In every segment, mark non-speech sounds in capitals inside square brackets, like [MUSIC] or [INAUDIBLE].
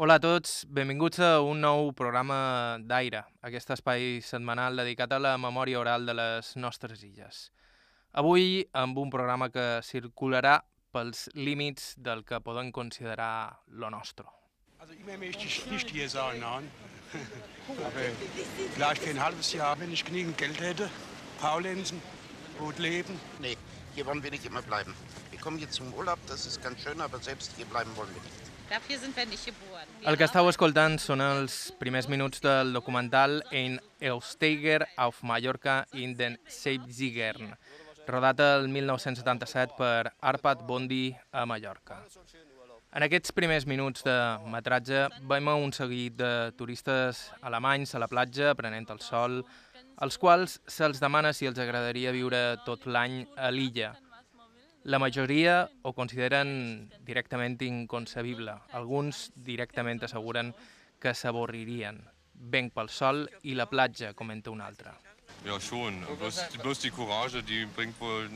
Hola a tots, benvinguts a un nou programa d'Aire, aquest espai setmanal dedicat a la memòria oral de les nostres illes. Avui amb un programa que circularà pels límits del que podem considerar lo nostre. Also immer möchte ich nicht hier sein, nein. [LAUGHS] Aber vielleicht für ein halbes Jahr, wenn ich genügend Geld hätte. Paulensen, gut leben. Nee, hier wollen wir nicht immer bleiben. Wir kommen hier zum Urlaub, das ist ganz schön, aber selbst hier bleiben wollen wir nicht. Dafür sind wir nicht geboren. El que estàu escoltant són els primers minuts del documental Ein Eusteiger auf Mallorca in den 70ern, rodat el 1977 per Arpad Bondi a Mallorca. En aquests primers minuts de metratge veiem un seguit de turistes alemanys a la platja prenent el sol, als quals se'ls demana si els agradaria viure tot l'any a l'illa. La majoria ho consideren directament inconcebible. Alguns directament asseguren que s'avorririen. Venc pel sol i la platja, comenta un altre. Ja, schon. Bloß, bloß die Courage, die bringt wohl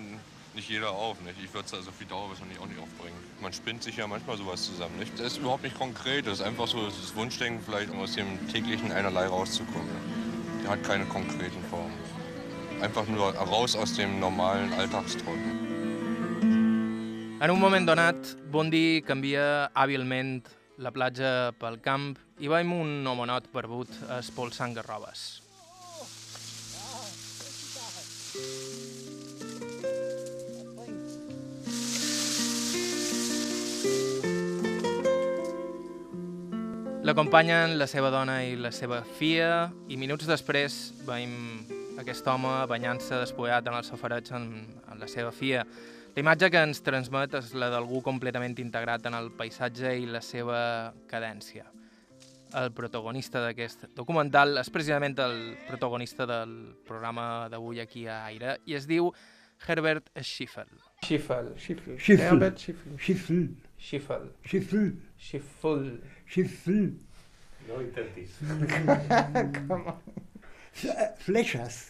nicht jeder auf. Nicht? Ich würde es also viel Dauer wahrscheinlich auch nicht aufbringen. Man spinnt sich ja manchmal sowas zusammen. Nicht? Das ist überhaupt nicht konkret. Das ist einfach so das Wunschdenken, vielleicht um aus dem täglichen Einerlei rauszukommen. Der hat keine konkreten Formen. Einfach nur raus aus dem normalen Alltagstrott. En un moment donat, Bondi canvia hàbilment la platja pel camp i veiem un homonot barbut espolsant garrobes. L'acompanyen la seva dona i la seva filla i minuts després veiem aquest home banyant-se despullat en el safareig amb, amb la seva filla. La imatge que ens transmet és la d'algú completament integrat en el paisatge i la seva cadència. El protagonista d'aquest documental és precisament el protagonista del programa d'avui aquí a Aire i es diu Herbert Schiffel. Schiffel. Schiffel. Herbert Schiffel. Schiffel. Schiffel. Schiffel. Schiffel. Schiffel. No intentis. [LAUGHS] Come on. F- Flechas.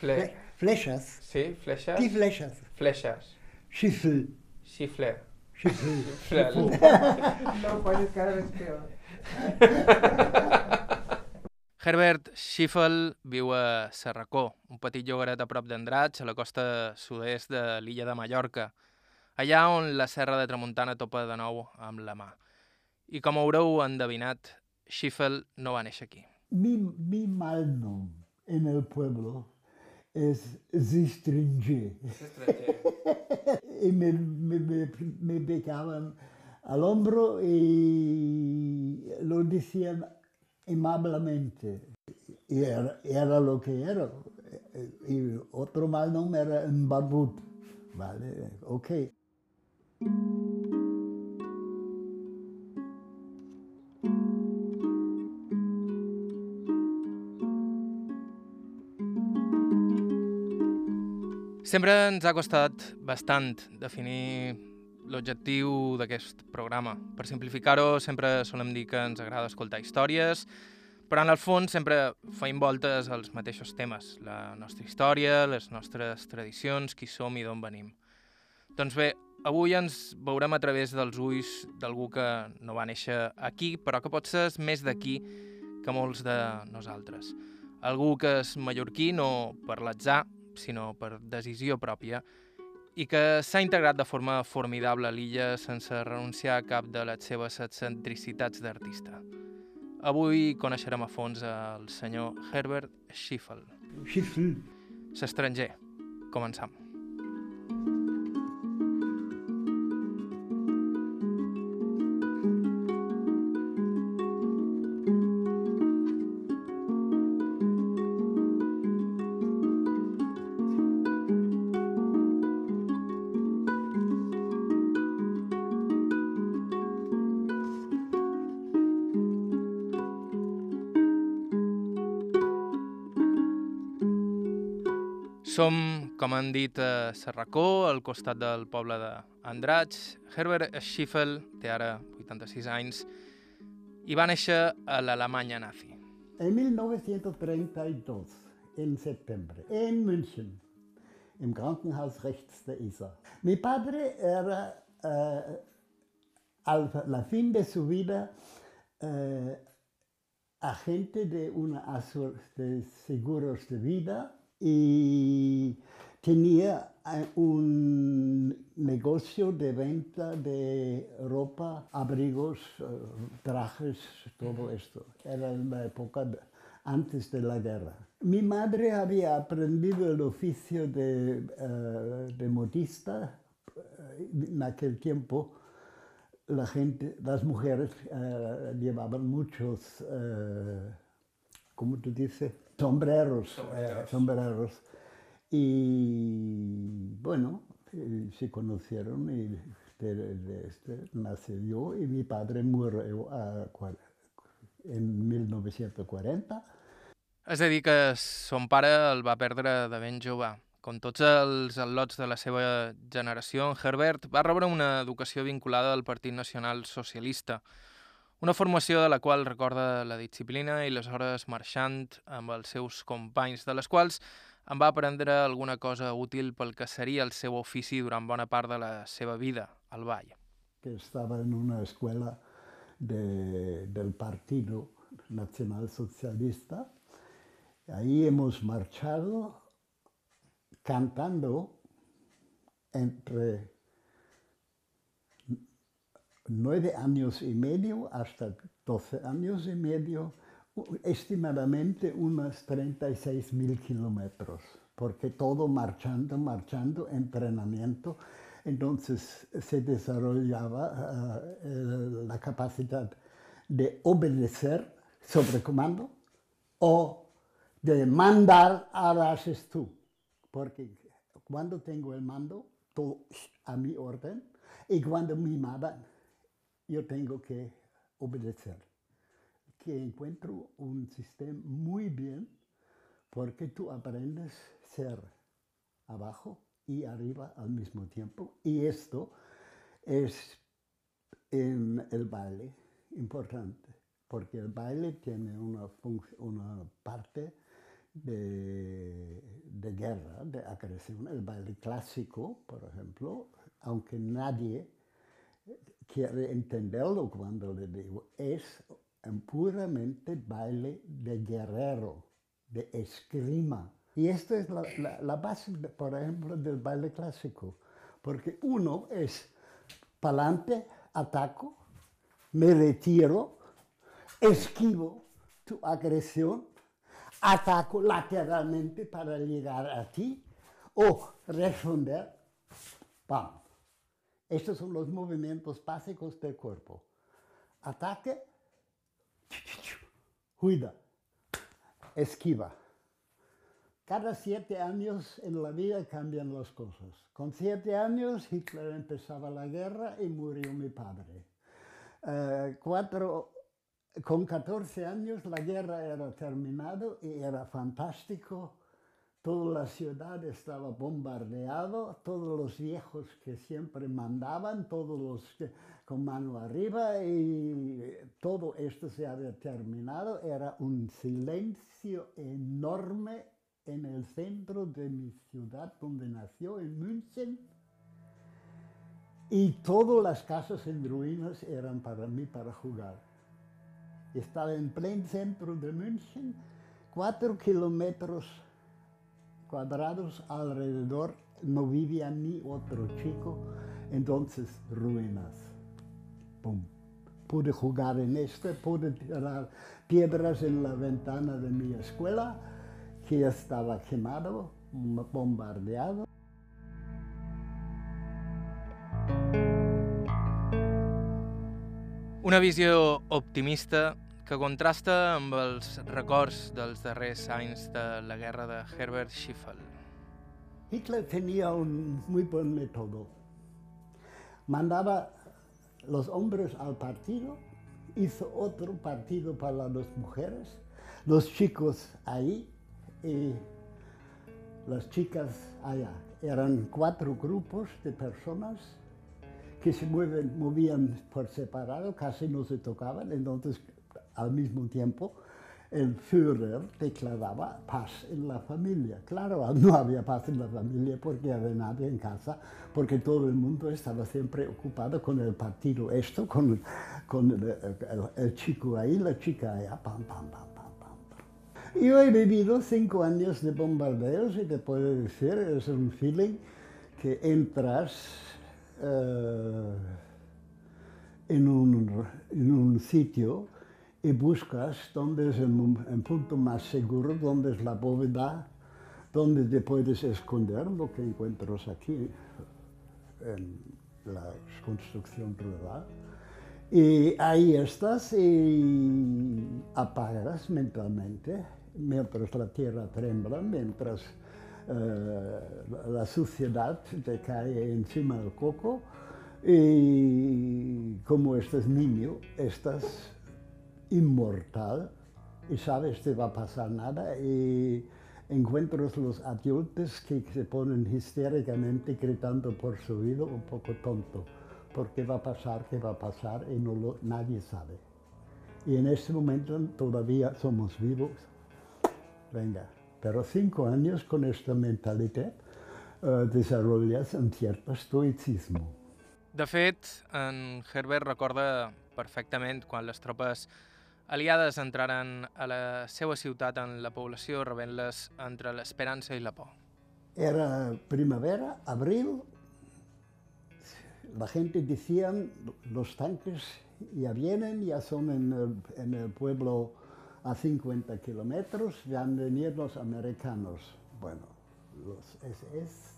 Fle Flechas. sí, flechas. Die Flechas. Flechas. Schiffler. Schiffel. Flel. no puedes cada vez peor. Herbert Schiffel viu a Serracó, un petit llogaret a prop d'Andratx, a la costa sud-est de l'illa de Mallorca, allà on la serra de Tramuntana topa de nou amb la mà. I com haureu endevinat, Schiffel no va néixer aquí. Mi, mi malnom en el pueblo es Zistringe. Y me, me, me, me pegaban al hombro y lo decían amablemente. Y era, era lo que era. Y otro malnom era un barbut. Vale, ok. Sempre ens ha costat bastant definir l'objectiu d'aquest programa. Per simplificar-ho, sempre solem dir que ens agrada escoltar històries, però en el fons sempre feim voltes als mateixos temes, la nostra història, les nostres tradicions, qui som i d'on venim. Doncs bé, avui ens veurem a través dels ulls d'algú que no va néixer aquí, però que potser és més d'aquí que molts de nosaltres. Algú que és mallorquí no per l'atzar, sinó per decisió pròpia, i que s'ha integrat de forma formidable a l'illa sense renunciar a cap de les seves excentricitats d'artista. Avui coneixerem a fons el senyor Herbert Schiffel, Schiffel. l'estranger. Començam. Han dit, a Serracó, al costat del poble d'Andratx. Herbert Schiffel té ara 86 anys i va néixer a l'Alemanya nazi. En 1932, en septiembre, en München, im Krankenhaus rechts der Isar. Mi padre era, eh, al la fin de su vida, eh, agente de una de seguros de vida y tenía eh, un negocio de venta de ropa, abrigos, eh, trajes, todo esto. Era la época antes de la guerra. Mi madre había aprendido el oficio de, eh, de modista. En aquel tiempo la gente, las mujeres llevaban muchos, eh, ¿cómo te dice? Sombreros. eh, sombreros. Y bueno, eh, se conocieron y de, de este nací yo y mi padre murió a cua- en 1940. És a dir, que son pare el va perdre de ben jove. Com tots els al·lots de la seva generació, en Herbert va rebre una educació vinculada al Partit Nacional Socialista, una formació de la qual recorda la disciplina i les hores marxant amb els seus companys, de les quals en va aprendre alguna cosa útil pel que seria el seu ofici durant bona part de la seva vida, al ball. que estaba en una escuela de- del Partido Nacional Socialista. Ahí hemos marchado cantando entre nueve años y medio hasta doce años y medio, estimadamente unos 36 mil kilómetros, porque todo marchando, marchando, entrenamiento. Entonces se desarrollaba eh, la capacidad de obedecer sobre comando o de mandar harás tú. Porque cuando tengo el mando, a mi orden, y cuando me mandan, yo tengo que obedecer. Que encuentro un sistema muy bien porque tú aprendes ser abajo y arriba al mismo tiempo. Y esto es en el baile importante, porque el baile tiene una, una parte de, de guerra, de agresión. El baile clásico, por ejemplo, aunque nadie quiere entenderlo cuando le digo, es un puramente baile de guerrero, de esgrima. Y esto es la, base, por ejemplo, del baile clásico, porque uno es pa'lante, ataco, me retiro, esquivo tu agresión, ataco lateralmente para llegar a ti o responder, ¡pam! Estos son los movimientos básicos del cuerpo. Ataque, [LAUGHS] cuida, esquiva. Cada siete años en la vida cambian las cosas. Con siete años Hitler empezaba la guerra y murió mi padre. Eh, con 14 años la guerra era terminada y era fantástico. Toda la ciudad estaba bombardeada, todos los viejos que siempre mandaban, todos los que- con mano arriba y todo esto se había terminado. Era un silencio enorme en el centro de mi ciudad donde nació, en München. Y todas las casas en ruinas eran para mí para jugar. Estaba en pleno centro de München, cuatro kilómetros cuadrados alrededor, no vivía ni otro chico, entonces ruinas. Pum. Pude jugar en este, pude tirar piedras en la ventana de mi escuela, que ya estaba quemado, bombardeado. Una visió optimista que contrasta amb els records dels darrers anys de la guerra de Herbert Schiffel. Hitler tenía un muy buen método. Mandaba los hombres al partido, hizo otro partido para las mujeres, los chicos ahí y las chicas allá. Eran cuatro grupos de personas que se mueven, movían por separado, casi no se tocaban, entonces al mismo tiempo el Führer declaraba paz en la familia. Claro, [LAUGHS] no había paz en la familia porque había nadie en casa, porque todo el mundo estaba siempre ocupado con el partido esto, con, con el, el- el chico ahí, la chica allá, pam, pam, pam, pam, pam. Yo he vivido cinco años de bombardeos y te puedo decir, es un feeling que entras eh, en, un, en un sitio y buscas dónde es el, el punto más seguro, dónde es la bóveda, dónde te puedes esconder, lo que encuentras aquí en la construcción rural. Y ahí estás y apagas mentalmente, mientras la tierra trembla, mientras eh, la suciedad te cae encima del coco y como estás niño, estás inmortal y sabes que va a pasar nada y encuentras los adultos que se ponen histéricamente gritando por su vida un poco tonto, porque va a pasar, qué va a pasar y no lo- nadie sabe. Y en este momento todavía somos vivos. Venga, pero cinco años con esta mentalidad eh, desarrollas un cierto estoicismo. De fet, en Herbert recorda perfectament quan les tropes aliades entraren a la seva ciutat en la població rebent-les entre l'esperança i la por. Era primavera, abril, la gente decía, los tanques ya vienen, ya son en el, en el pueblo a 50 kilómetros, ya han venido los americanos. Bueno, los SS,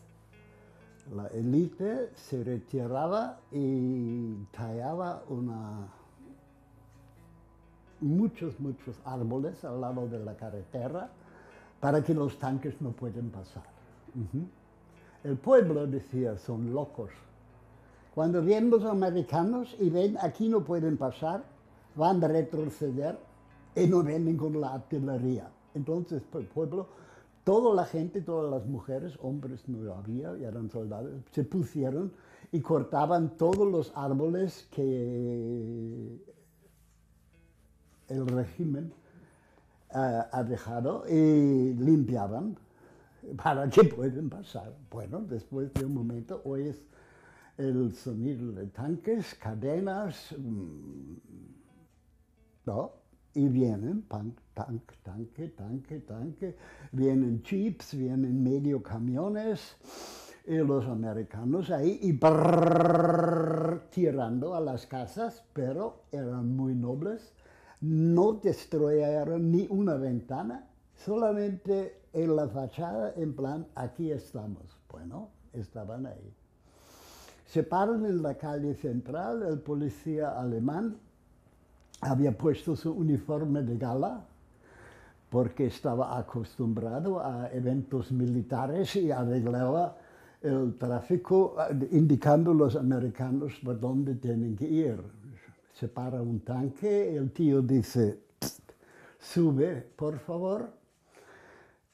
la élite se retiraba y tallaba una, muchos, muchos árboles al lado de la carretera para que los tanques no puedan pasar. El pueblo decía, son locos. Cuando vienen los americanos y ven aquí no pueden pasar, van a retroceder y no vienen con la artillería. Entonces el pueblo, toda la gente, todas las mujeres, hombres no había, eran soldados, se pusieron y cortaban todos los árboles que el régimen eh, ha dejado y limpiaban para que puedan pasar. Bueno, después de un momento oyes el sonido de tanques, cadenas, mm, ¿no? Y vienen, tank, tanque, tanque, tanque, vienen jeeps, vienen medio camiones, los americanos ahí y tirando a las casas, pero eran muy nobles, no destruyeron ni una ventana, solamente en la fachada, en plan, aquí estamos. Bueno, estaban ahí. Se paran en la calle central, el policía alemán había puesto su uniforme de gala porque estaba acostumbrado a eventos militares y arreglaba el tráfico eh, indicando a los americanos por dónde tienen que ir. Se para un tanque, el tío dice, "Psst, sube, por favor,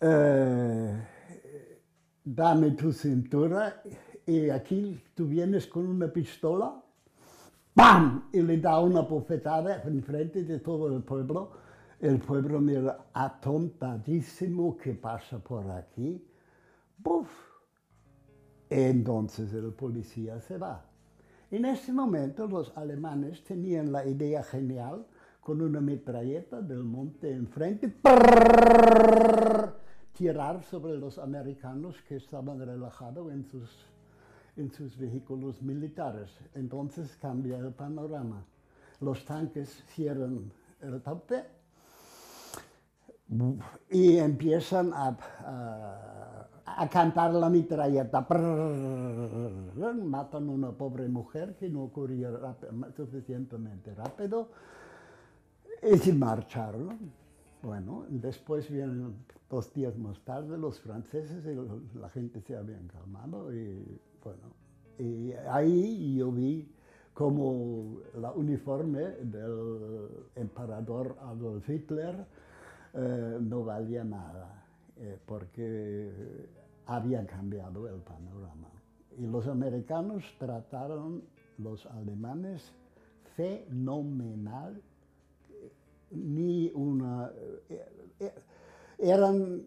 eh, dame tu cintura y aquí tú vienes con una pistola, ¡pam! Y le da una bofetada en frente de todo el pueblo. El pueblo mira atontadísimo que pasa por aquí. ¡Buf! Entonces el policía se va. En ese momento los alemanes tenían la idea genial con una metralleta del monte enfrente, ¡prrrr! tirar sobre los americanos que estaban relajados en sus, vehículos militares. Entonces cambia el panorama. Los tanques cierran el tope y empiezan a- a cantar la metralleta. Prrrr, Matan a una pobre mujer que no corría suficientemente rápido y se marcharon. Bueno, después vienen dos días más tarde los franceses y la gente se habían calmado y bueno, y ahí yo vi como la uniforme del emperador Adolf Hitler eh, no valía nada, eh, porque había cambiado el panorama. Y los americanos trataron los alemanes fenomenal ni una eran,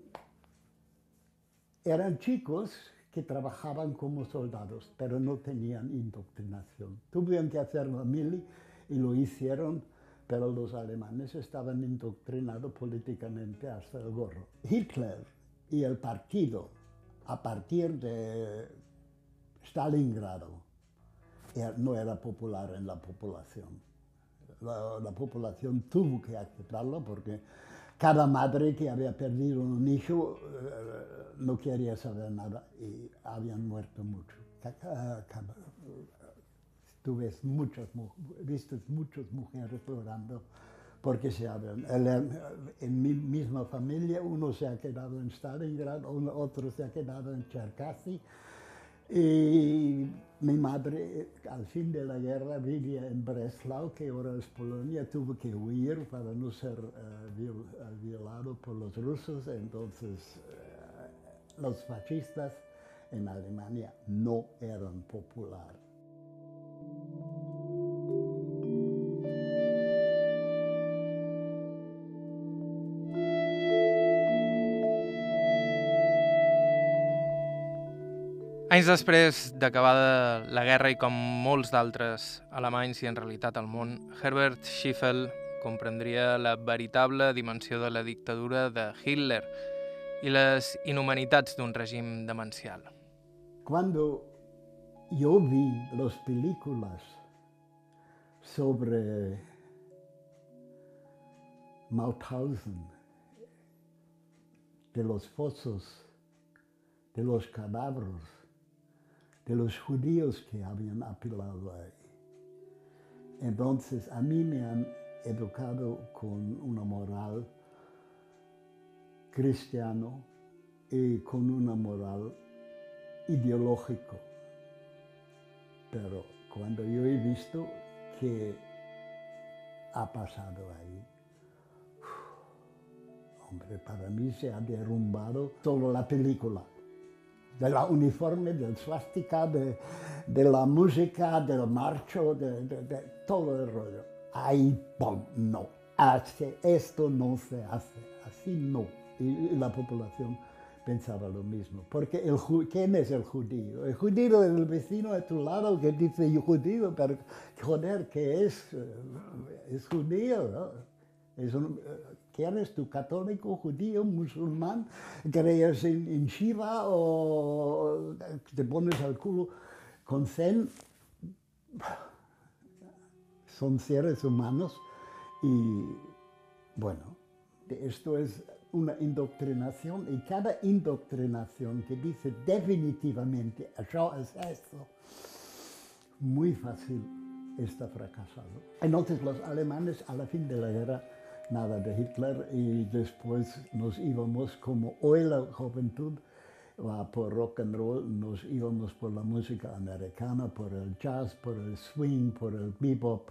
eran chicos que trabajaban como soldados, pero no tenían indoctrinación. Tuvieron que hacer la mili y lo hicieron, pero los alemanes estaban indoctrinados políticamente hasta el gorro. Hitler y el partido, a partir de Stalingrado, er- no era popular en la población. La, la población tuvo que aceptarlo porque cada madre que había perdido un hijo eh, no quería saber nada y habían muerto mucho. Ca- ca- ca- Tú ves muchas, mu- viste muchas mujeres llorando porque se her- en mi misma familia uno se ha quedado en Stalingrad, otro se ha quedado en Cherkasy y mi madre, al fin de la guerra, vivía en Breslau, que ahora es Polonia, tuvo que huir para no ser eh, eh, violado por los rusos. Entonces, eh, los fascistas en Alemania no eran populares. Anys després d'acabada la guerra i com molts d'altres alemanys i en realitat al món, Herbert Schiffel comprendria la veritable dimensió de la dictadura de Hitler i les inhumanitats d'un règim demencial. Cuando yo vi las películas sobre Mauthausen, de los fosos, de los cadáveres, de los judíos que habían apilado ahí. Entonces a mí me han educado con una moral cristiano y con una moral ideológico. Pero cuando yo he visto que ha pasado ahí, hombre, para mí se ha derrumbado toda la película. De la uniforme, del swastika, de, de la música, del marcho, de, de- todo el rollo. Ahí. No. Hace- esto no se hace. Así no. Y, la población pensaba lo mismo. Porque el, ¿quién es el judío? El judío es el vecino a tu lado que dice judío, pero joder, ¿qué es? Eh, Es judío. Es un, eh, ¿Quieres tú católico, judío, musulmán? ¿Crees en, Shiva o te pones al culo con Zen? Son seres humanos y bueno, esto es una indoctrinación y cada indoctrinación que dice definitivamente eso es esto, muy fácil está fracasado. Entonces los alemanes a la fin de la guerra nada de Hitler y después nos íbamos como hoy la juventud va por rock and roll, nos íbamos por la música americana, por el jazz, por el swing, por el bebop,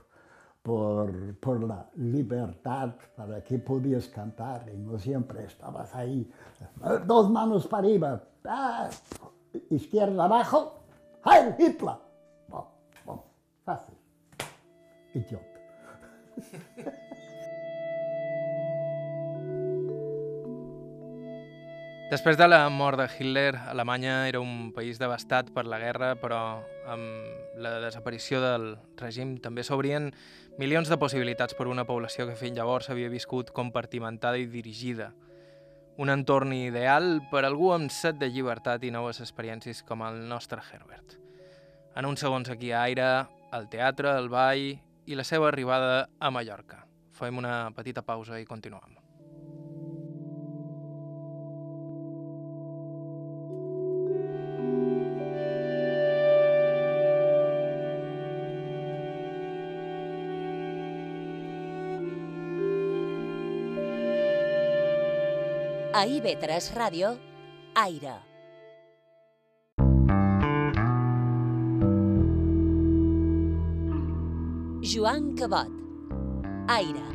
por, por la libertad, para que podías cantar y no siempre estabas ahí, dos manos para arriba, ah, izquierda abajo, ¡Heil Hitler! Bom, bom, fácil. Idiota. [LAUGHS] Després de la mort de Hitler, Alemanya era un país devastat per la guerra, però amb la desaparició del règim també s'obrien milions de possibilitats per una població que fins llavors havia viscut compartimentada i dirigida. Un entorn ideal per algú amb set de llibertat i noves experiències com el nostre Herbert. En uns segons aquí a Aire, el teatre, el ball i la seva arribada a Mallorca. Fem una petita pausa i continuem. A IB3 Ràdio, Aire. Joan Cabot. Aire.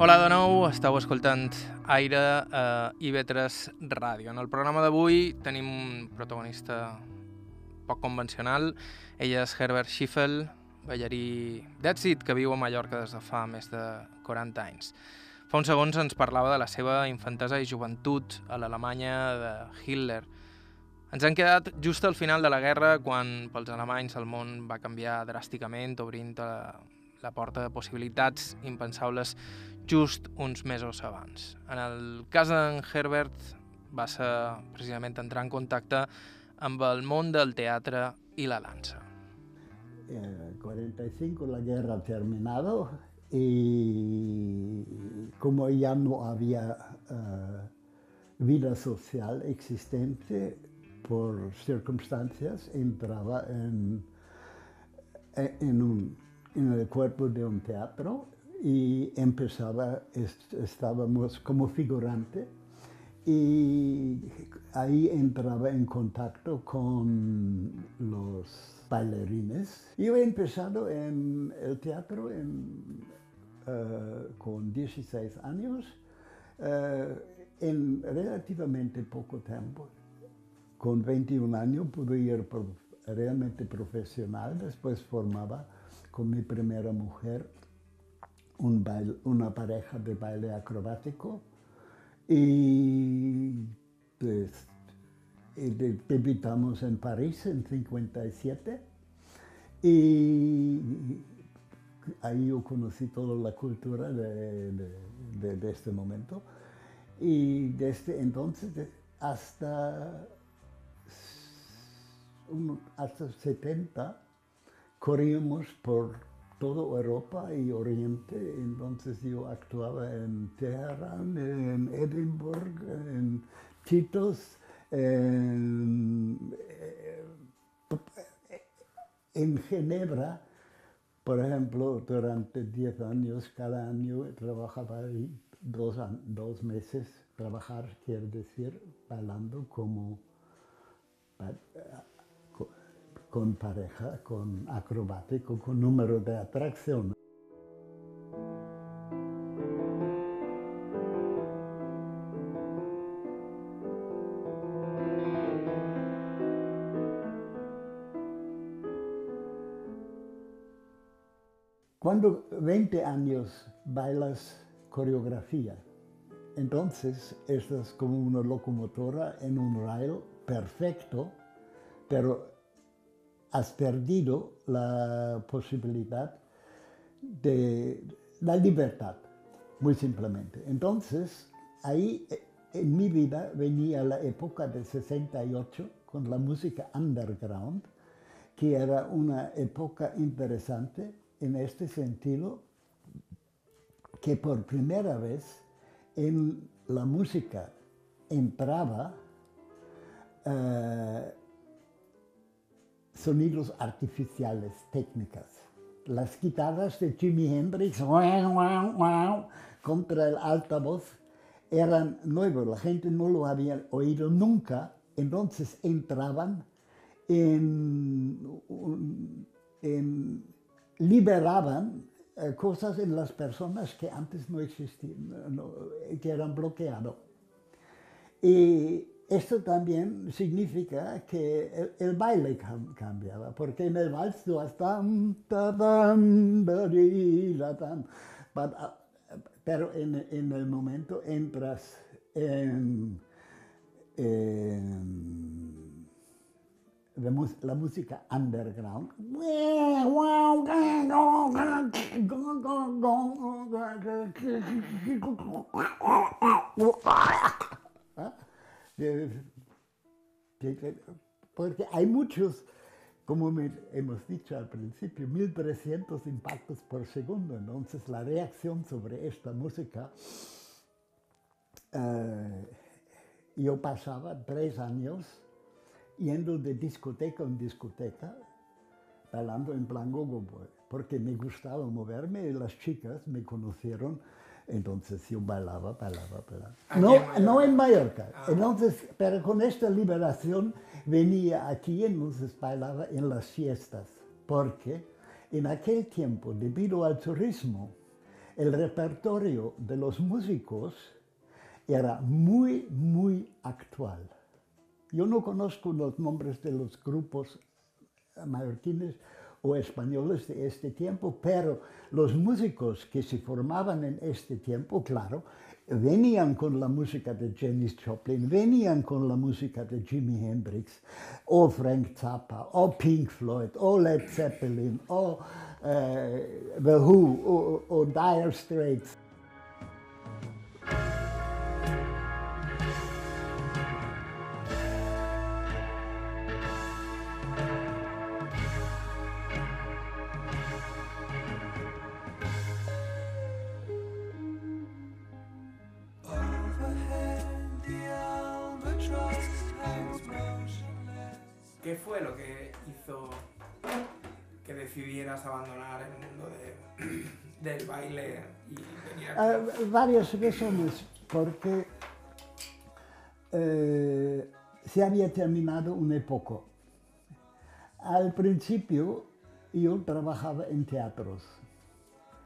Hola de nou, esteu escoltant Aire a IB3 Ràdio. En el programa d'avui tenim un protagonista poc convencional. Ella és Herbert Schiffel, ballarí d'èxit que viu a Mallorca des de fa més de 40 anys. Fa uns segons ens parlava de la seva infantesa i joventut a l'Alemanya de Hitler. Ens han quedat just al final de la guerra, quan pels alemanys el món va canviar dràsticament, obrint la, la porta de possibilitats impensables just uns mesos abans. En el cas d'en Herbert va ser precisament entrar en contacte el món del teatre i la dansa. En el 45 la guerra terminado y como ya no había uh, vida social existente por circunstancias, entraba en, en, un, en el cuerpo de un teatro y empezaba, est estábamos como figurante y ahí entraba en contacto con los bailarines. Yo he empezado en el teatro en, uh, con 16 años, uh, en relativamente poco tiempo. Con 21 años pude ir pro realmente profesional, después formaba con mi primera mujer una pareja de baile acrobático y pues debutamos en París en 57 y ahí yo conocí toda la cultura de, de, de este momento. Y desde entonces hasta, hasta 70 corríamos por toda Europa y Oriente, entonces yo actuaba en Teherán, en Edimburgo, en Titos, en, en Ginebra, por ejemplo, durante 10 años, cada año trabajaba ahí dos, dos meses, trabajar quiere decir bailando como con pareja, con acrobático, con número de atracción. Cuando 20 años bailas coreografía, entonces estás como una locomotora en un rail perfecto, pero has perdido la posibilidad de la libertad, muy simplemente. Entonces, ahí en mi vida venía la época de 68 con la música underground, que era una época interesante en este sentido, que por primera vez en la música entraba uh, sonidos artificiales, técnicas. Las guitarras de Jimi Hendrix contra el altavoz eran nuevos, la gente no lo había oído nunca, entonces entraban en, liberaban eh, cosas en las personas que antes no existían, no, que eran bloqueadas. Esto también significa que el, baile cam, cambiaba, porque en el vals tú has tan, tan, tan, pero en, en, el momento entras en, en la, la, música underground. Porque hay muchos, como hemos dicho al principio, 1300 impactos por segundo. Entonces la reacción sobre esta música, eh, yo pasaba tres años yendo de discoteca en discoteca, bailando en plan gogo, porque me gustaba moverme y las chicas me conocieron entonces yo bailaba, bailaba, bailaba. No, no en Mallorca. Ah. Entonces, pero con esta liberación venía aquí, entonces bailaba en las fiestas, porque en aquel tiempo, debido al turismo, el repertorio de los músicos era muy, muy actual. Yo no conozco los nombres de los grupos mallorquines o españoles de este tiempo, pero los músicos que se formaban en este tiempo, claro, venían con la música de Janis Joplin, venían con la música de Jimi Hendrix, o Frank Zappa, o Pink Floyd, o Led Zeppelin, o eh, The Who, o, o Dire Straits. Fue lo que hizo que decidieras abandonar el mundo de- [CLEARS THROAT] del baile y venir aquí? Ah, varias razones, porque eh, se había terminado una época. Al principio yo trabajaba en teatros.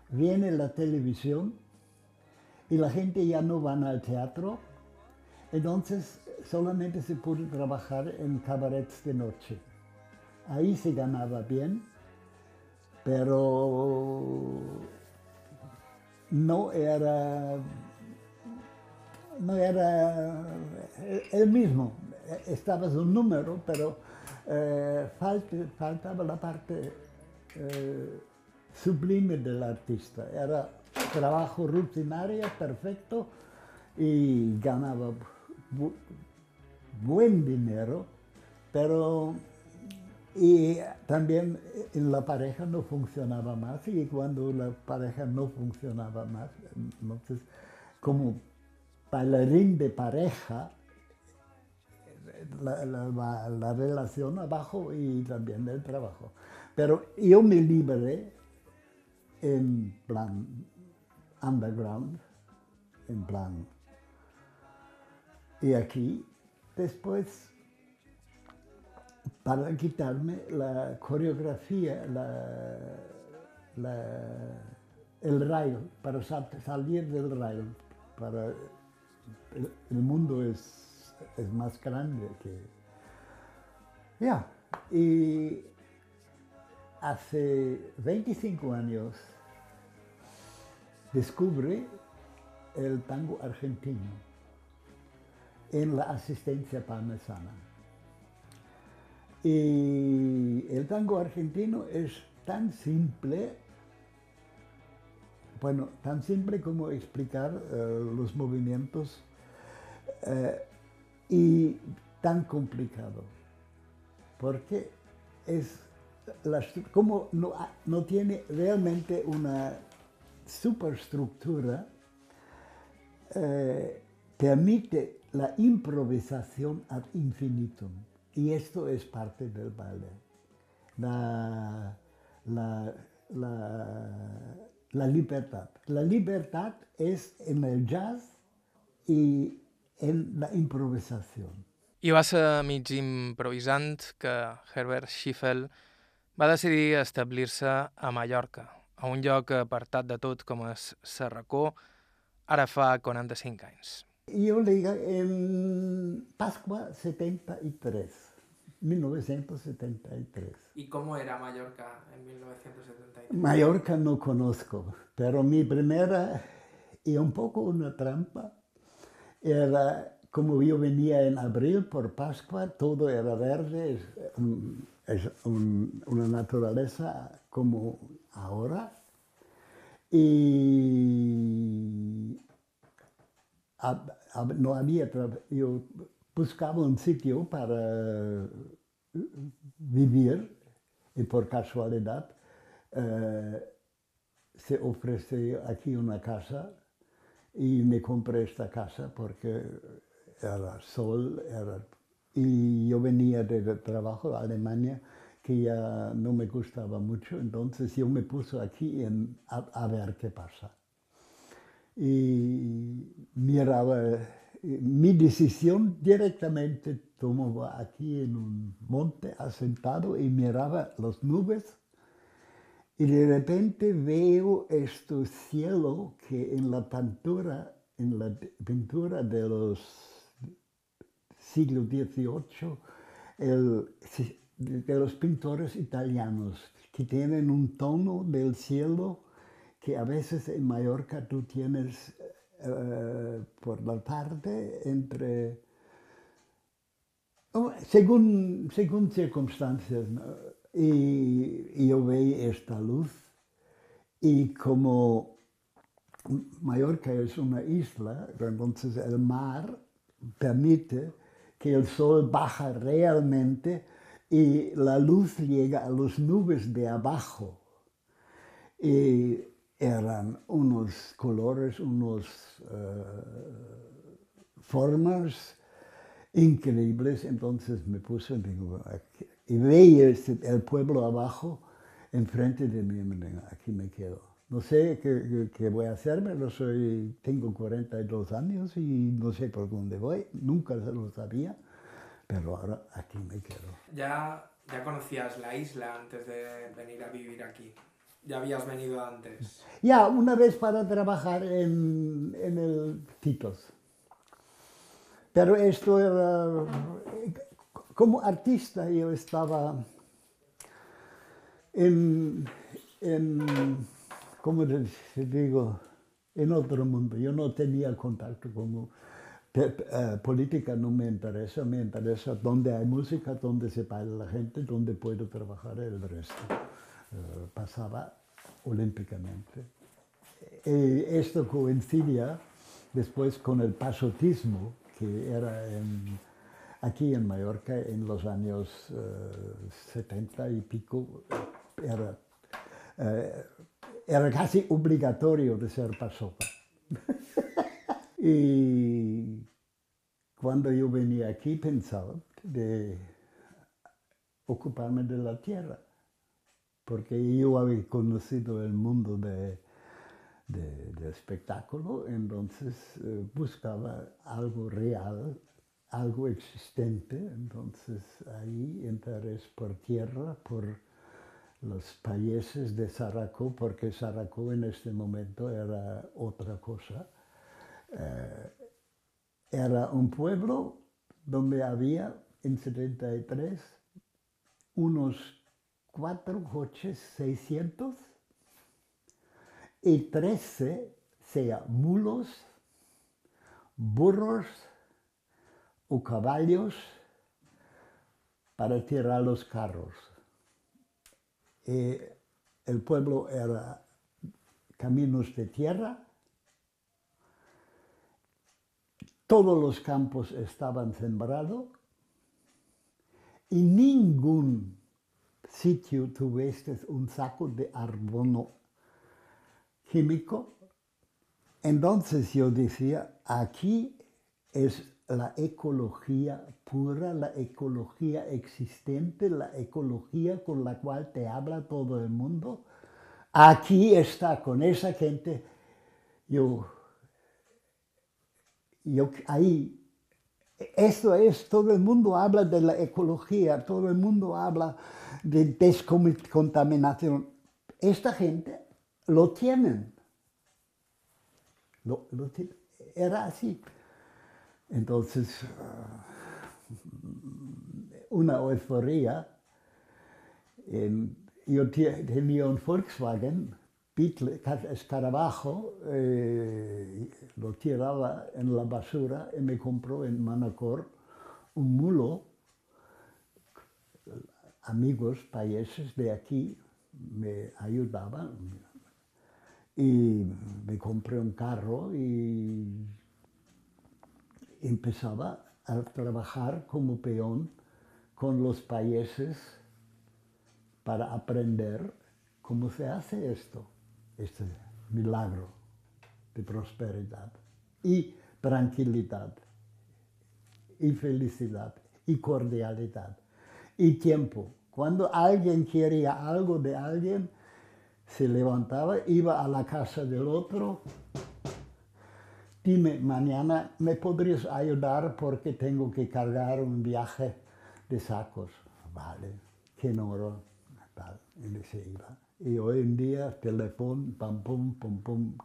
Viene la televisión y la gente ya no van al teatro, entonces solamente se puede trabajar en cabarets de noche. Ahí se ganaba bien, pero no era, no era el mismo. Estabas un número, pero eh, faltaba la parte eh, sublime del artista. Era trabajo rutinario, perfecto, y ganaba bu- buen dinero, pero y también en la pareja no funcionaba más y cuando la pareja no funcionaba más, entonces como bailarín de pareja, la- la- la relación abajo y también el trabajo. Pero yo me libré en plan underground, en plan... Y aquí, después para quitarme la coreografía, el rail, para sal- salir del rail. Para, el, mundo es, es más grande que... Ya, y hace 25 años descubrí el tango argentino en la asistencia parmesana. Y el tango argentino es tan simple, bueno, tan simple como explicar eh, los movimientos eh, y tan complicado, porque es como no, ha- no tiene realmente una superestructura, eh, permite la improvisación ad infinitum. Y esto es parte del baile. La, la- la- la libertad. La libertad es en el jazz y en la improvisación. I va ser mig improvisant que Herbert Schiffel va decidir establir-se a Mallorca, a un lloc apartat de tot com és Serracó, ara fa 45 anys. Yo llegué en Pascua 73, 1973. ¿Y cómo era Mallorca en 1973? Mallorca no conozco, pero mi primera, y un poco una trampa, era como yo venía en abril por Pascua, todo era verde, es, un- es un- una naturaleza como ahora. Y no había, yo buscaba un sitio para vivir y por casualidad eh, se ofreció aquí una casa y me compré esta casa porque era sol, era, y yo venía de, trabajo a Alemania que ya no me gustaba mucho, entonces yo me puse aquí a ver qué pasa. Y miraba, eh, mi decisión directamente tomaba aquí en un monte asentado y miraba las nubes. Y de repente veo este cielo que en la pintura, en la pintura de los siglo XVIII, el, de los pintores italianos, que tienen un tono del cielo que a veces en Mallorca tú tienes eh, por la tarde entre, oh, según, según circunstancias, y yo veía esta luz y como Mallorca es una isla, entonces el mar permite que el sol baja realmente y la luz llega a las nubes de abajo. Y eran unos colores, unos uh, formas increíbles. Entonces me puse digo, aquí, y veía este, el pueblo abajo, enfrente de mí, aquí me quedo. No sé qué, voy a hacer, pero soy, tengo 42 años y no sé por dónde voy, nunca lo sabía, pero ahora aquí me quedo. ¿Ya, ya conocías la isla antes de venir a vivir aquí? ¿Ya habías venido antes? Ya, una vez para trabajar en, en el Titos. Pero esto era, como artista yo estaba en, en ¿cómo te digo? En otro mundo. Yo no tenía contacto con eh, política, no me interesa, me interesa dónde hay música, dónde se baila la gente, dónde puedo trabajar el resto. Eh, pasaba olímpicamente. Y esto coincidía después con el pasotismo, que era aquí en Mallorca en los años uh, 70 y pico, era era casi obligatorio ser pasopa. [LAUGHS] y cuando yo venía aquí pensaba de ocuparme de la tierra, porque yo había conocido el mundo de, de, de espectáculo, entonces eh, buscaba algo real, algo existente, entonces ahí interés por tierra, por los países de Saracó, porque Saracó en este momento era otra cosa. Eh, era un pueblo donde había en 73 unos cuatro coches 600 y 13, sea mulos, burros o caballos para tirar los carros. Eh, el pueblo era caminos de tierra, todos los campos estaban sembrados y ningún sitio tuviste un saco de arbono químico. Entonces yo decía, aquí es la ecología pura, la ecología existente, la ecología con la cual te habla todo el mundo. Aquí está, con esa gente, yo, yo ahí, esto es, todo el mundo habla de la ecología, todo el mundo habla de descontaminación. Esta gente lo tienen. Lo, lo era así. Entonces, una euforia. yo tenía un Volkswagen, Beetle, escarabajo, eh, lo tiraba en la basura y me compró en Manacor un mulo. Amigos países de aquí me ayudaban y me compré un carro y empezaba a trabajar como peón con los países para aprender cómo se hace esto, este milagro de prosperidad y tranquilidad y felicidad y cordialidad y tiempo. Cuando alguien quería algo de alguien, se levantaba, iba a la casa del otro, dime, mañana me podrías ayudar porque tengo que cargar un viaje de sacos. Vale, qué oro, tal, y se iba. Y hoy en día, teléfono, pam, pum, pum, pum,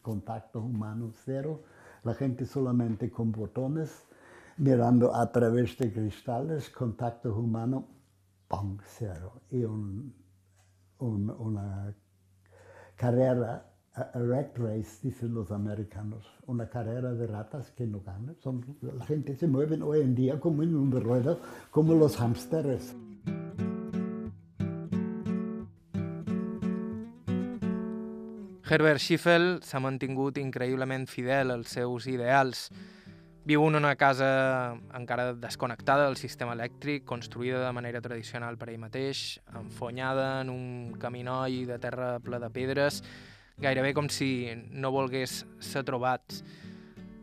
contacto humano cero. La gente solamente con botones, mirando a través de cristales, contacto humano punk cero y un, un, una carrera, a, rat race, dicen los americanos, una carrera de ratas que no ganan. Son, la gente se mueve hoy en día como en un ruedo, como los hámsteres. Herbert Schiffel s'ha mantingut increïblement fidel als seus ideals. Viu en una casa encara desconnectada del sistema elèctric, construïda de manera tradicional per ell mateix, enfonyada en un caminoi de terra ple de pedres, gairebé com si no volgués ser trobat.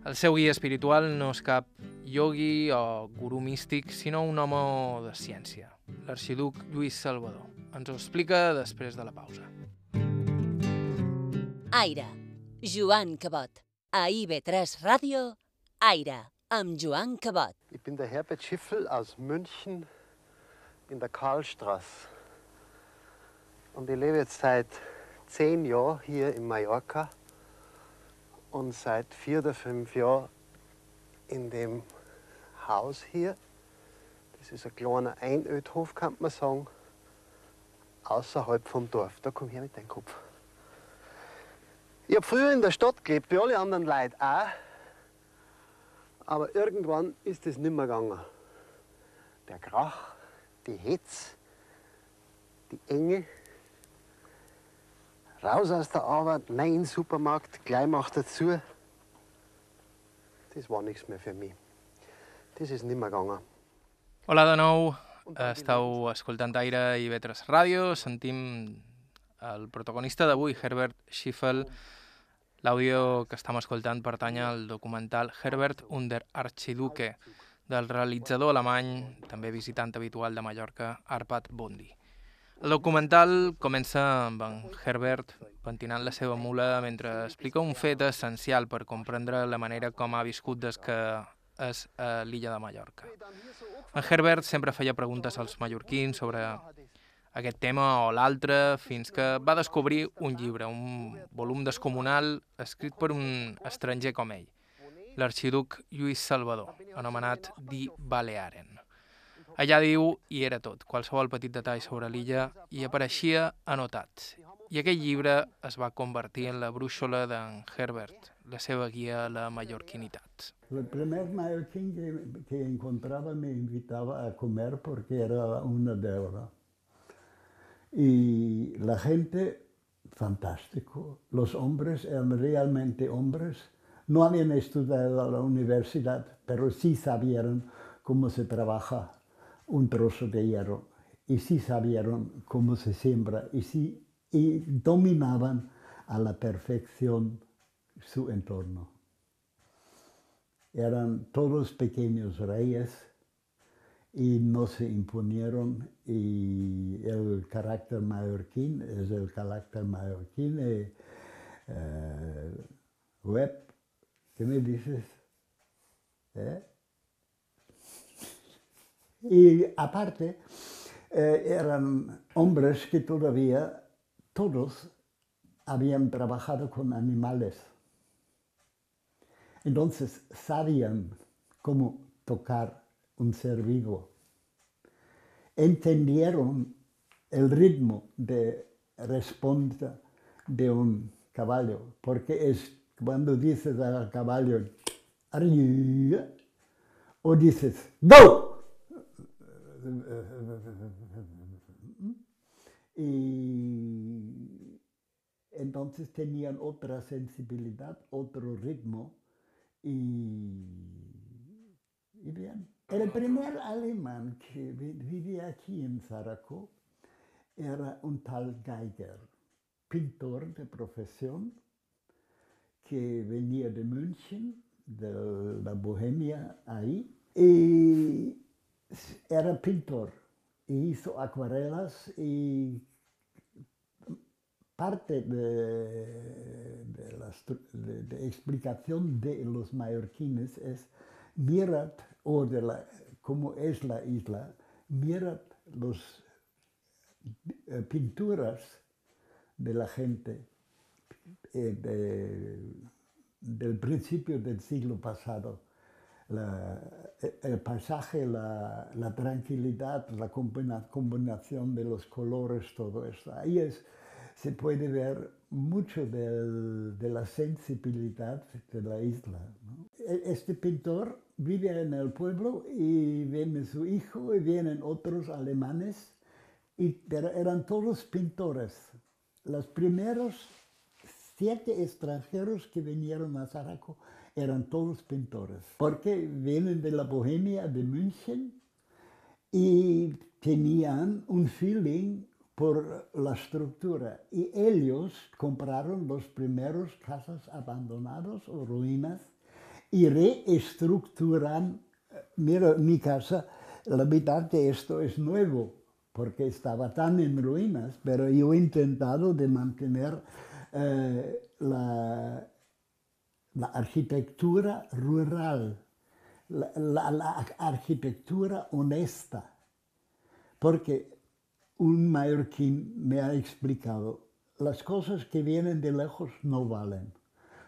El seu guia espiritual no és cap yogi o gurú místic, sinó un home de ciència, l'arxiduc Lluís Salvador. Ens ho explica després de la pausa. Aire. Joan Cabot. A IB3 Ràdio, Aire, amb Joan Cabot. Ich bin der Herbert Schiffel aus München in der Karlstraße. Und ich lebe jetzt seit zehn Jahren hier in Mallorca und seit vier oder fünf Jahren in dem Haus hier. Das ist ein kleiner Einödhof, kann man sagen, außerhalb vom Dorf. Da komm her mit deinem Kopf. Ich habe früher in der Stadt gelebt, wie alle anderen Leute auch. Aber irgendwann ist es nicht mehr gegangen. Der Krach, die Hetz, die Enge. Raus aus der Arbeit, nein in den Supermarkt, gleich macht dazu. Das war nichts mehr für mich. Das ist nicht mehr gegangen. Hola de nou, estàu escoltant Aire i Vetres Ràdio, sentim el protagonista d'avui, Herbert Schiffel. L'àudio que estem escoltant pertany al documental Herbert under Archiduque, del realitzador alemany, també visitant habitual de Mallorca, Arpad Bondi. El documental comença amb en Herbert pentinant la seva mula mentre explica un fet essencial per comprendre la manera com ha viscut des que és a l'illa de Mallorca. En Herbert sempre feia preguntes als mallorquins sobre aquest tema o l'altre, fins que va descobrir un llibre, un volum descomunal escrit per un estranger com ell, l'arxiduc Lluís Salvador, anomenat Di Balearen. Allà diu, i era tot, qualsevol petit detall sobre l'illa hi apareixia anotat. I aquell llibre es va convertir en la brúixola d'en Herbert, la seva guia a la mallorquinitat. El primer mallorquín que, que encontraba me invitaba a comer porque era una deuda. Y la gente, fantástico. Los hombres eran realmente hombres. No habían estudiado a la universidad, pero sí sabían cómo se trabaja un trozo de hierro. Y sí sabían cómo se siembra. Y sí y dominaban a la perfección su entorno. Eran todos pequeños reyes y no se imponieron y el carácter mallorquín es el carácter mallorquín. Eh, eh, web, ¿qué me dices? ¿Eh? Y aparte, eran hombres que todavía todos habían trabajado con animales. Entonces sabían cómo tocar un ser vivo. Entendieron el ritmo de respuesta de un caballo, porque es cuando dices al caballo, o dices, ¡Go! Y entonces tenían otra sensibilidad, otro ritmo y, y bien. El primer alemán que vivía aquí en Zaraco era un tal Geiger, pintor de profesión, que venía de München, de la Bohemia ahí, y era pintor, hizo acuarelas y parte de, la explicación de los mallorquines es mirad, o de la, cómo es la isla, mirad las eh, pinturas de la gente eh, de, del principio del siglo pasado. la, el paisaje, la, la, tranquilidad, la combinación de los colores, todo esto. Ahí es, se puede ver mucho del, de la sensibilidad de la isla. ¿no? Este pintor vive en el pueblo y viene su hijo y vienen otros alemanes, y, eran todos pintores. Los primeros siete extranjeros que vinieron a Zaraco eran todos pintores, porque vienen de la Bohemia, de München, y tenían un feeling por la estructura. Y ellos compraron los primeros casas abandonadas o ruinas y reestructuran. Mira, mi casa, la mitad de esto es nuevo, porque estaba tan en ruinas, pero yo he intentado de mantener eh, la, la, arquitectura rural, la, la, la, arquitectura honesta, porque un mallorquín me ha explicado, las cosas que vienen de lejos no valen.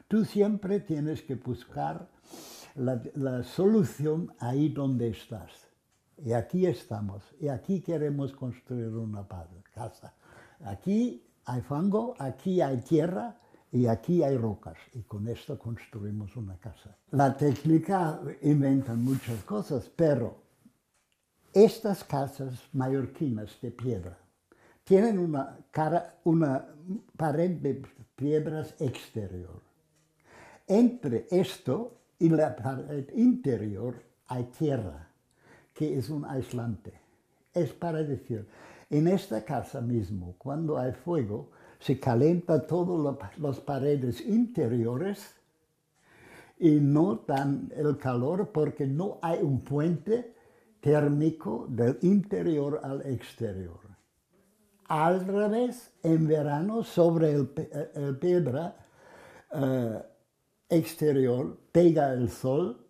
Tú siempre tienes que buscar la, solución ahí donde estás. Y aquí estamos, y aquí queremos construir una casa. Aquí hay fango, aquí hay tierra y aquí hay rocas. Y con esto construimos una casa. La técnica inventa muchas cosas, pero estas casas mallorquinas de piedra tienen una, pared de piedras exterior. Entre esto y la pared interior hay tierra, que es un aislante. Es para decir, en esta casa mismo, cuando hay fuego, se calienta todas las paredes interiores y no dan el calor porque no hay un puente térmico del interior al exterior. Al revés, en verano sobre el, el piedra uh, exterior pega el sol,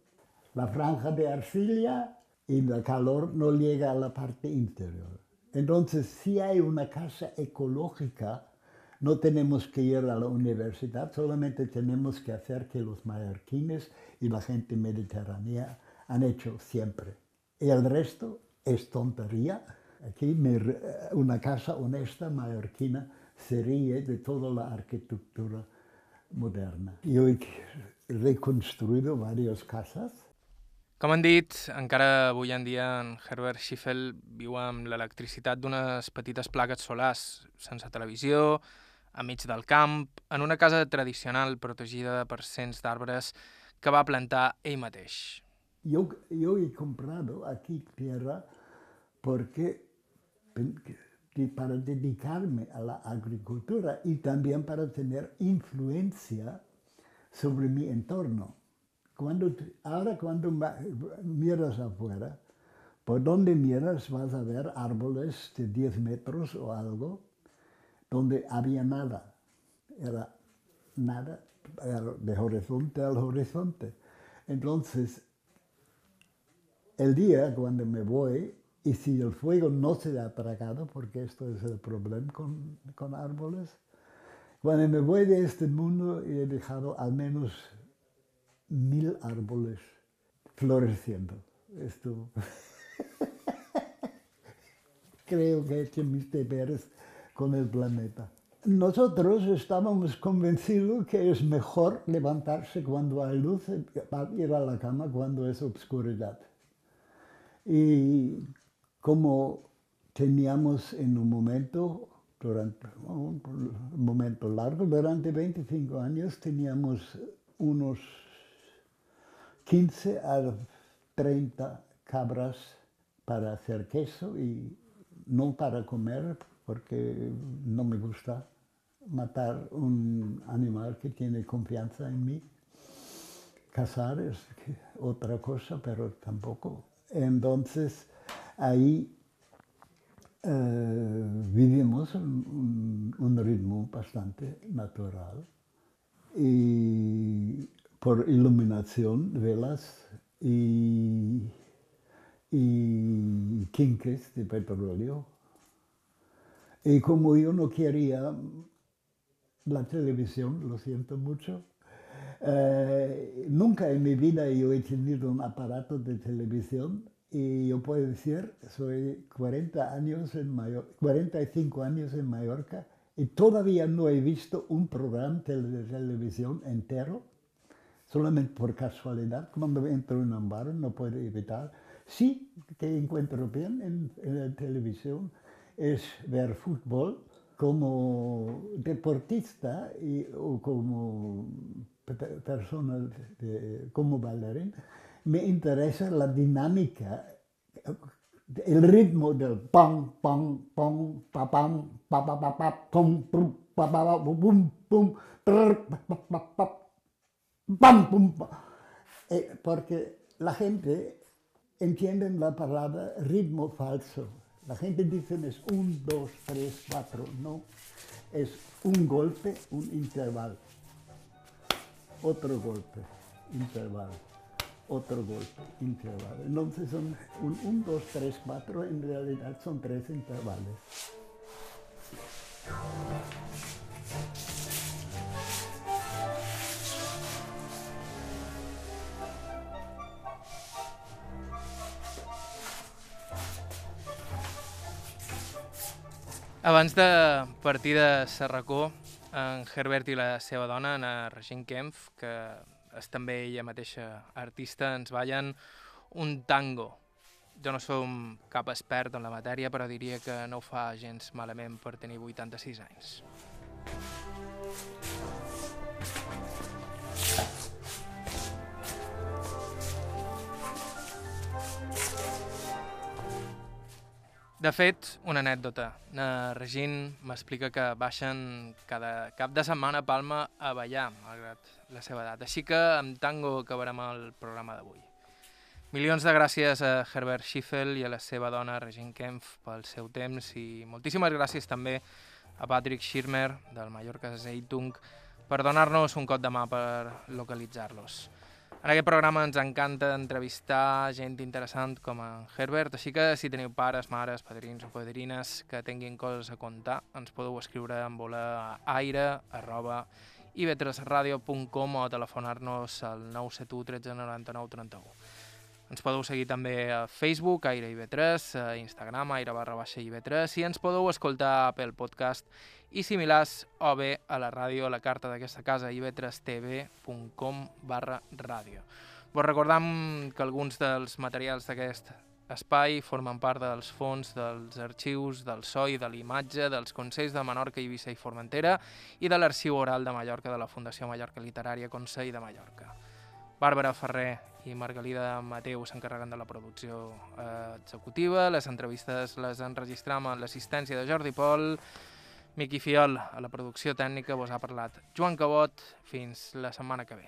la franja de arcilla y el calor no llega a la parte interior. Entonces, si hay una casa ecológica, no tenemos que ir a la universidad, solamente tenemos que hacer que los mallorquines y la gente mediterránea han hecho siempre. El resto es tontería. Aquí una casa honesta mallorquina se ríe de toda la arquitectura moderna. Jo he reconstruït diverses cases. Com han dit, encara avui en dia en Herbert Schiffel viu amb l'electricitat d'unes petites plaques solars, sense televisió, a mig del camp, en una casa tradicional protegida per cents d'arbres que va plantar ell mateix. Jo he comprat aquí tierra perquè para dedicarme a la agricultura y también para tener influencia sobre mi entorno. Ahora cuando miras afuera, por donde miras vas a ver árboles de 10 metros o algo, donde había nada. Era nada, era de horizonte al horizonte. Entonces, el día cuando me voy, y si el fuego no se ha apagado, porque esto es el problema con, con, árboles, cuando me voy de este mundo he dejado al menos mil árboles floreciendo. Esto [LAUGHS] creo que he hecho mis deberes con el planeta. Nosotros estábamos convencidos que es mejor levantarse cuando hay luz, ir a la cama cuando es oscuridad. Y como teníamos en un momento, durante un momento largo, durante 25 años teníamos unos 15 a 30 cabras para hacer queso y no para comer porque no me gusta matar un animal que tiene confianza en mí. Cazar es otra cosa, pero tampoco. Entonces, ahí eh, vivimos un, un, ritmo bastante natural y por iluminación, velas y, y quinques de petróleo. Y como yo no quería la televisión, lo siento mucho, Eh, nunca en mi vida yo he tenido un aparato de televisión y yo puedo decir, soy 40 años en Mayor 45 años en Mallorca y todavía no he visto un programa de televisión entero, solamente por casualidad, cuando entro en un bar no puedo evitar. Sí, que encuentro bien en, en la televisión es ver fútbol como deportista y, o como persona, de, como bailarín, me interesa la dinámica, el ritmo del pam, pam, pam, pa, pam, pa, pa, pa, pa, pum, pum, pa, pa, pa, pum, pum, pam, pum, porque la gente entiende la palabra ritmo falso. La gente dice es un, dos, tres, cuatro, no. Es un golpe, un intervalo. Otro golpe, intervalo. Otro golpe, intervalo. Entonces son un, un dos, tres, cuatro, en realidad son tres intervalos. Abans de partir en Herbert i la seva dona, en Regine Kempf, que és també ella mateixa artista, ens ballen un tango. Jo no som cap expert en la matèria, però diria que no ho fa gens malament per tenir 86 anys. De fet, una anècdota. Na Regine m'explica que baixen cada cap de setmana a Palma a ballar, malgrat la seva edat. Així que amb tango acabarem el programa d'avui. Milions de gràcies a Herbert Schiffel i a la seva dona Regine Kempf pel seu temps i moltíssimes gràcies també a Patrick Schirmer del Mallorca Zeitung per donar-nos un cop de mà per localitzar-los. En aquest programa ens encanta entrevistar gent interessant com en Herbert, així que si teniu pares, mares, padrins o padrines que tinguin coses a contar, ens podeu escriure en voler a aire arroba ivetresradio.com o telefonar-nos al 971 13 99 31. Ens podeu seguir també a Facebook, Aire IB3, a Instagram, aire barra baixa IB3, i ens podeu escoltar pel podcast i similars o bé a la ràdio a la carta d'aquesta casa ib3tv.com barra ràdio. Vos recordam que alguns dels materials d'aquest espai formen part dels fons dels arxius del SOI, de l'imatge, dels Consells de Menorca, Eivissa i Formentera i de l'Arxiu Oral de Mallorca de la Fundació Mallorca Literària Consell de Mallorca. Bàrbara Ferrer i Margalida Mateu s'encarreguen de la producció eh, executiva, les entrevistes les enregistram amb l'assistència de Jordi Pol, Miqui Fiol a la producció tècnica vos ha parlat Joan Cabot, fins la setmana que ve.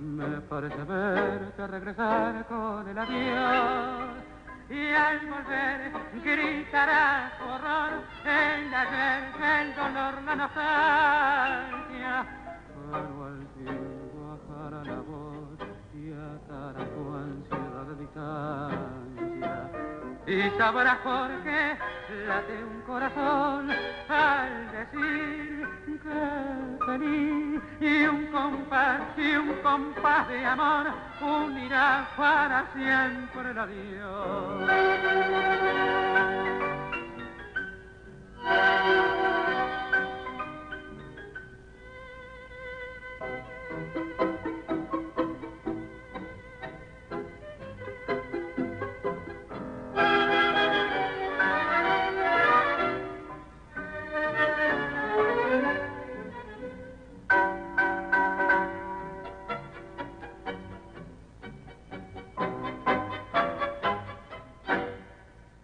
Me parece verte regresar con el adiós y al volver gritará su horror el ayer, el dolor, la nostalgia. Y sabrás por late un corazón al decir que feliz. Y un compás, y un compás de amor unirá para siempre el adiós.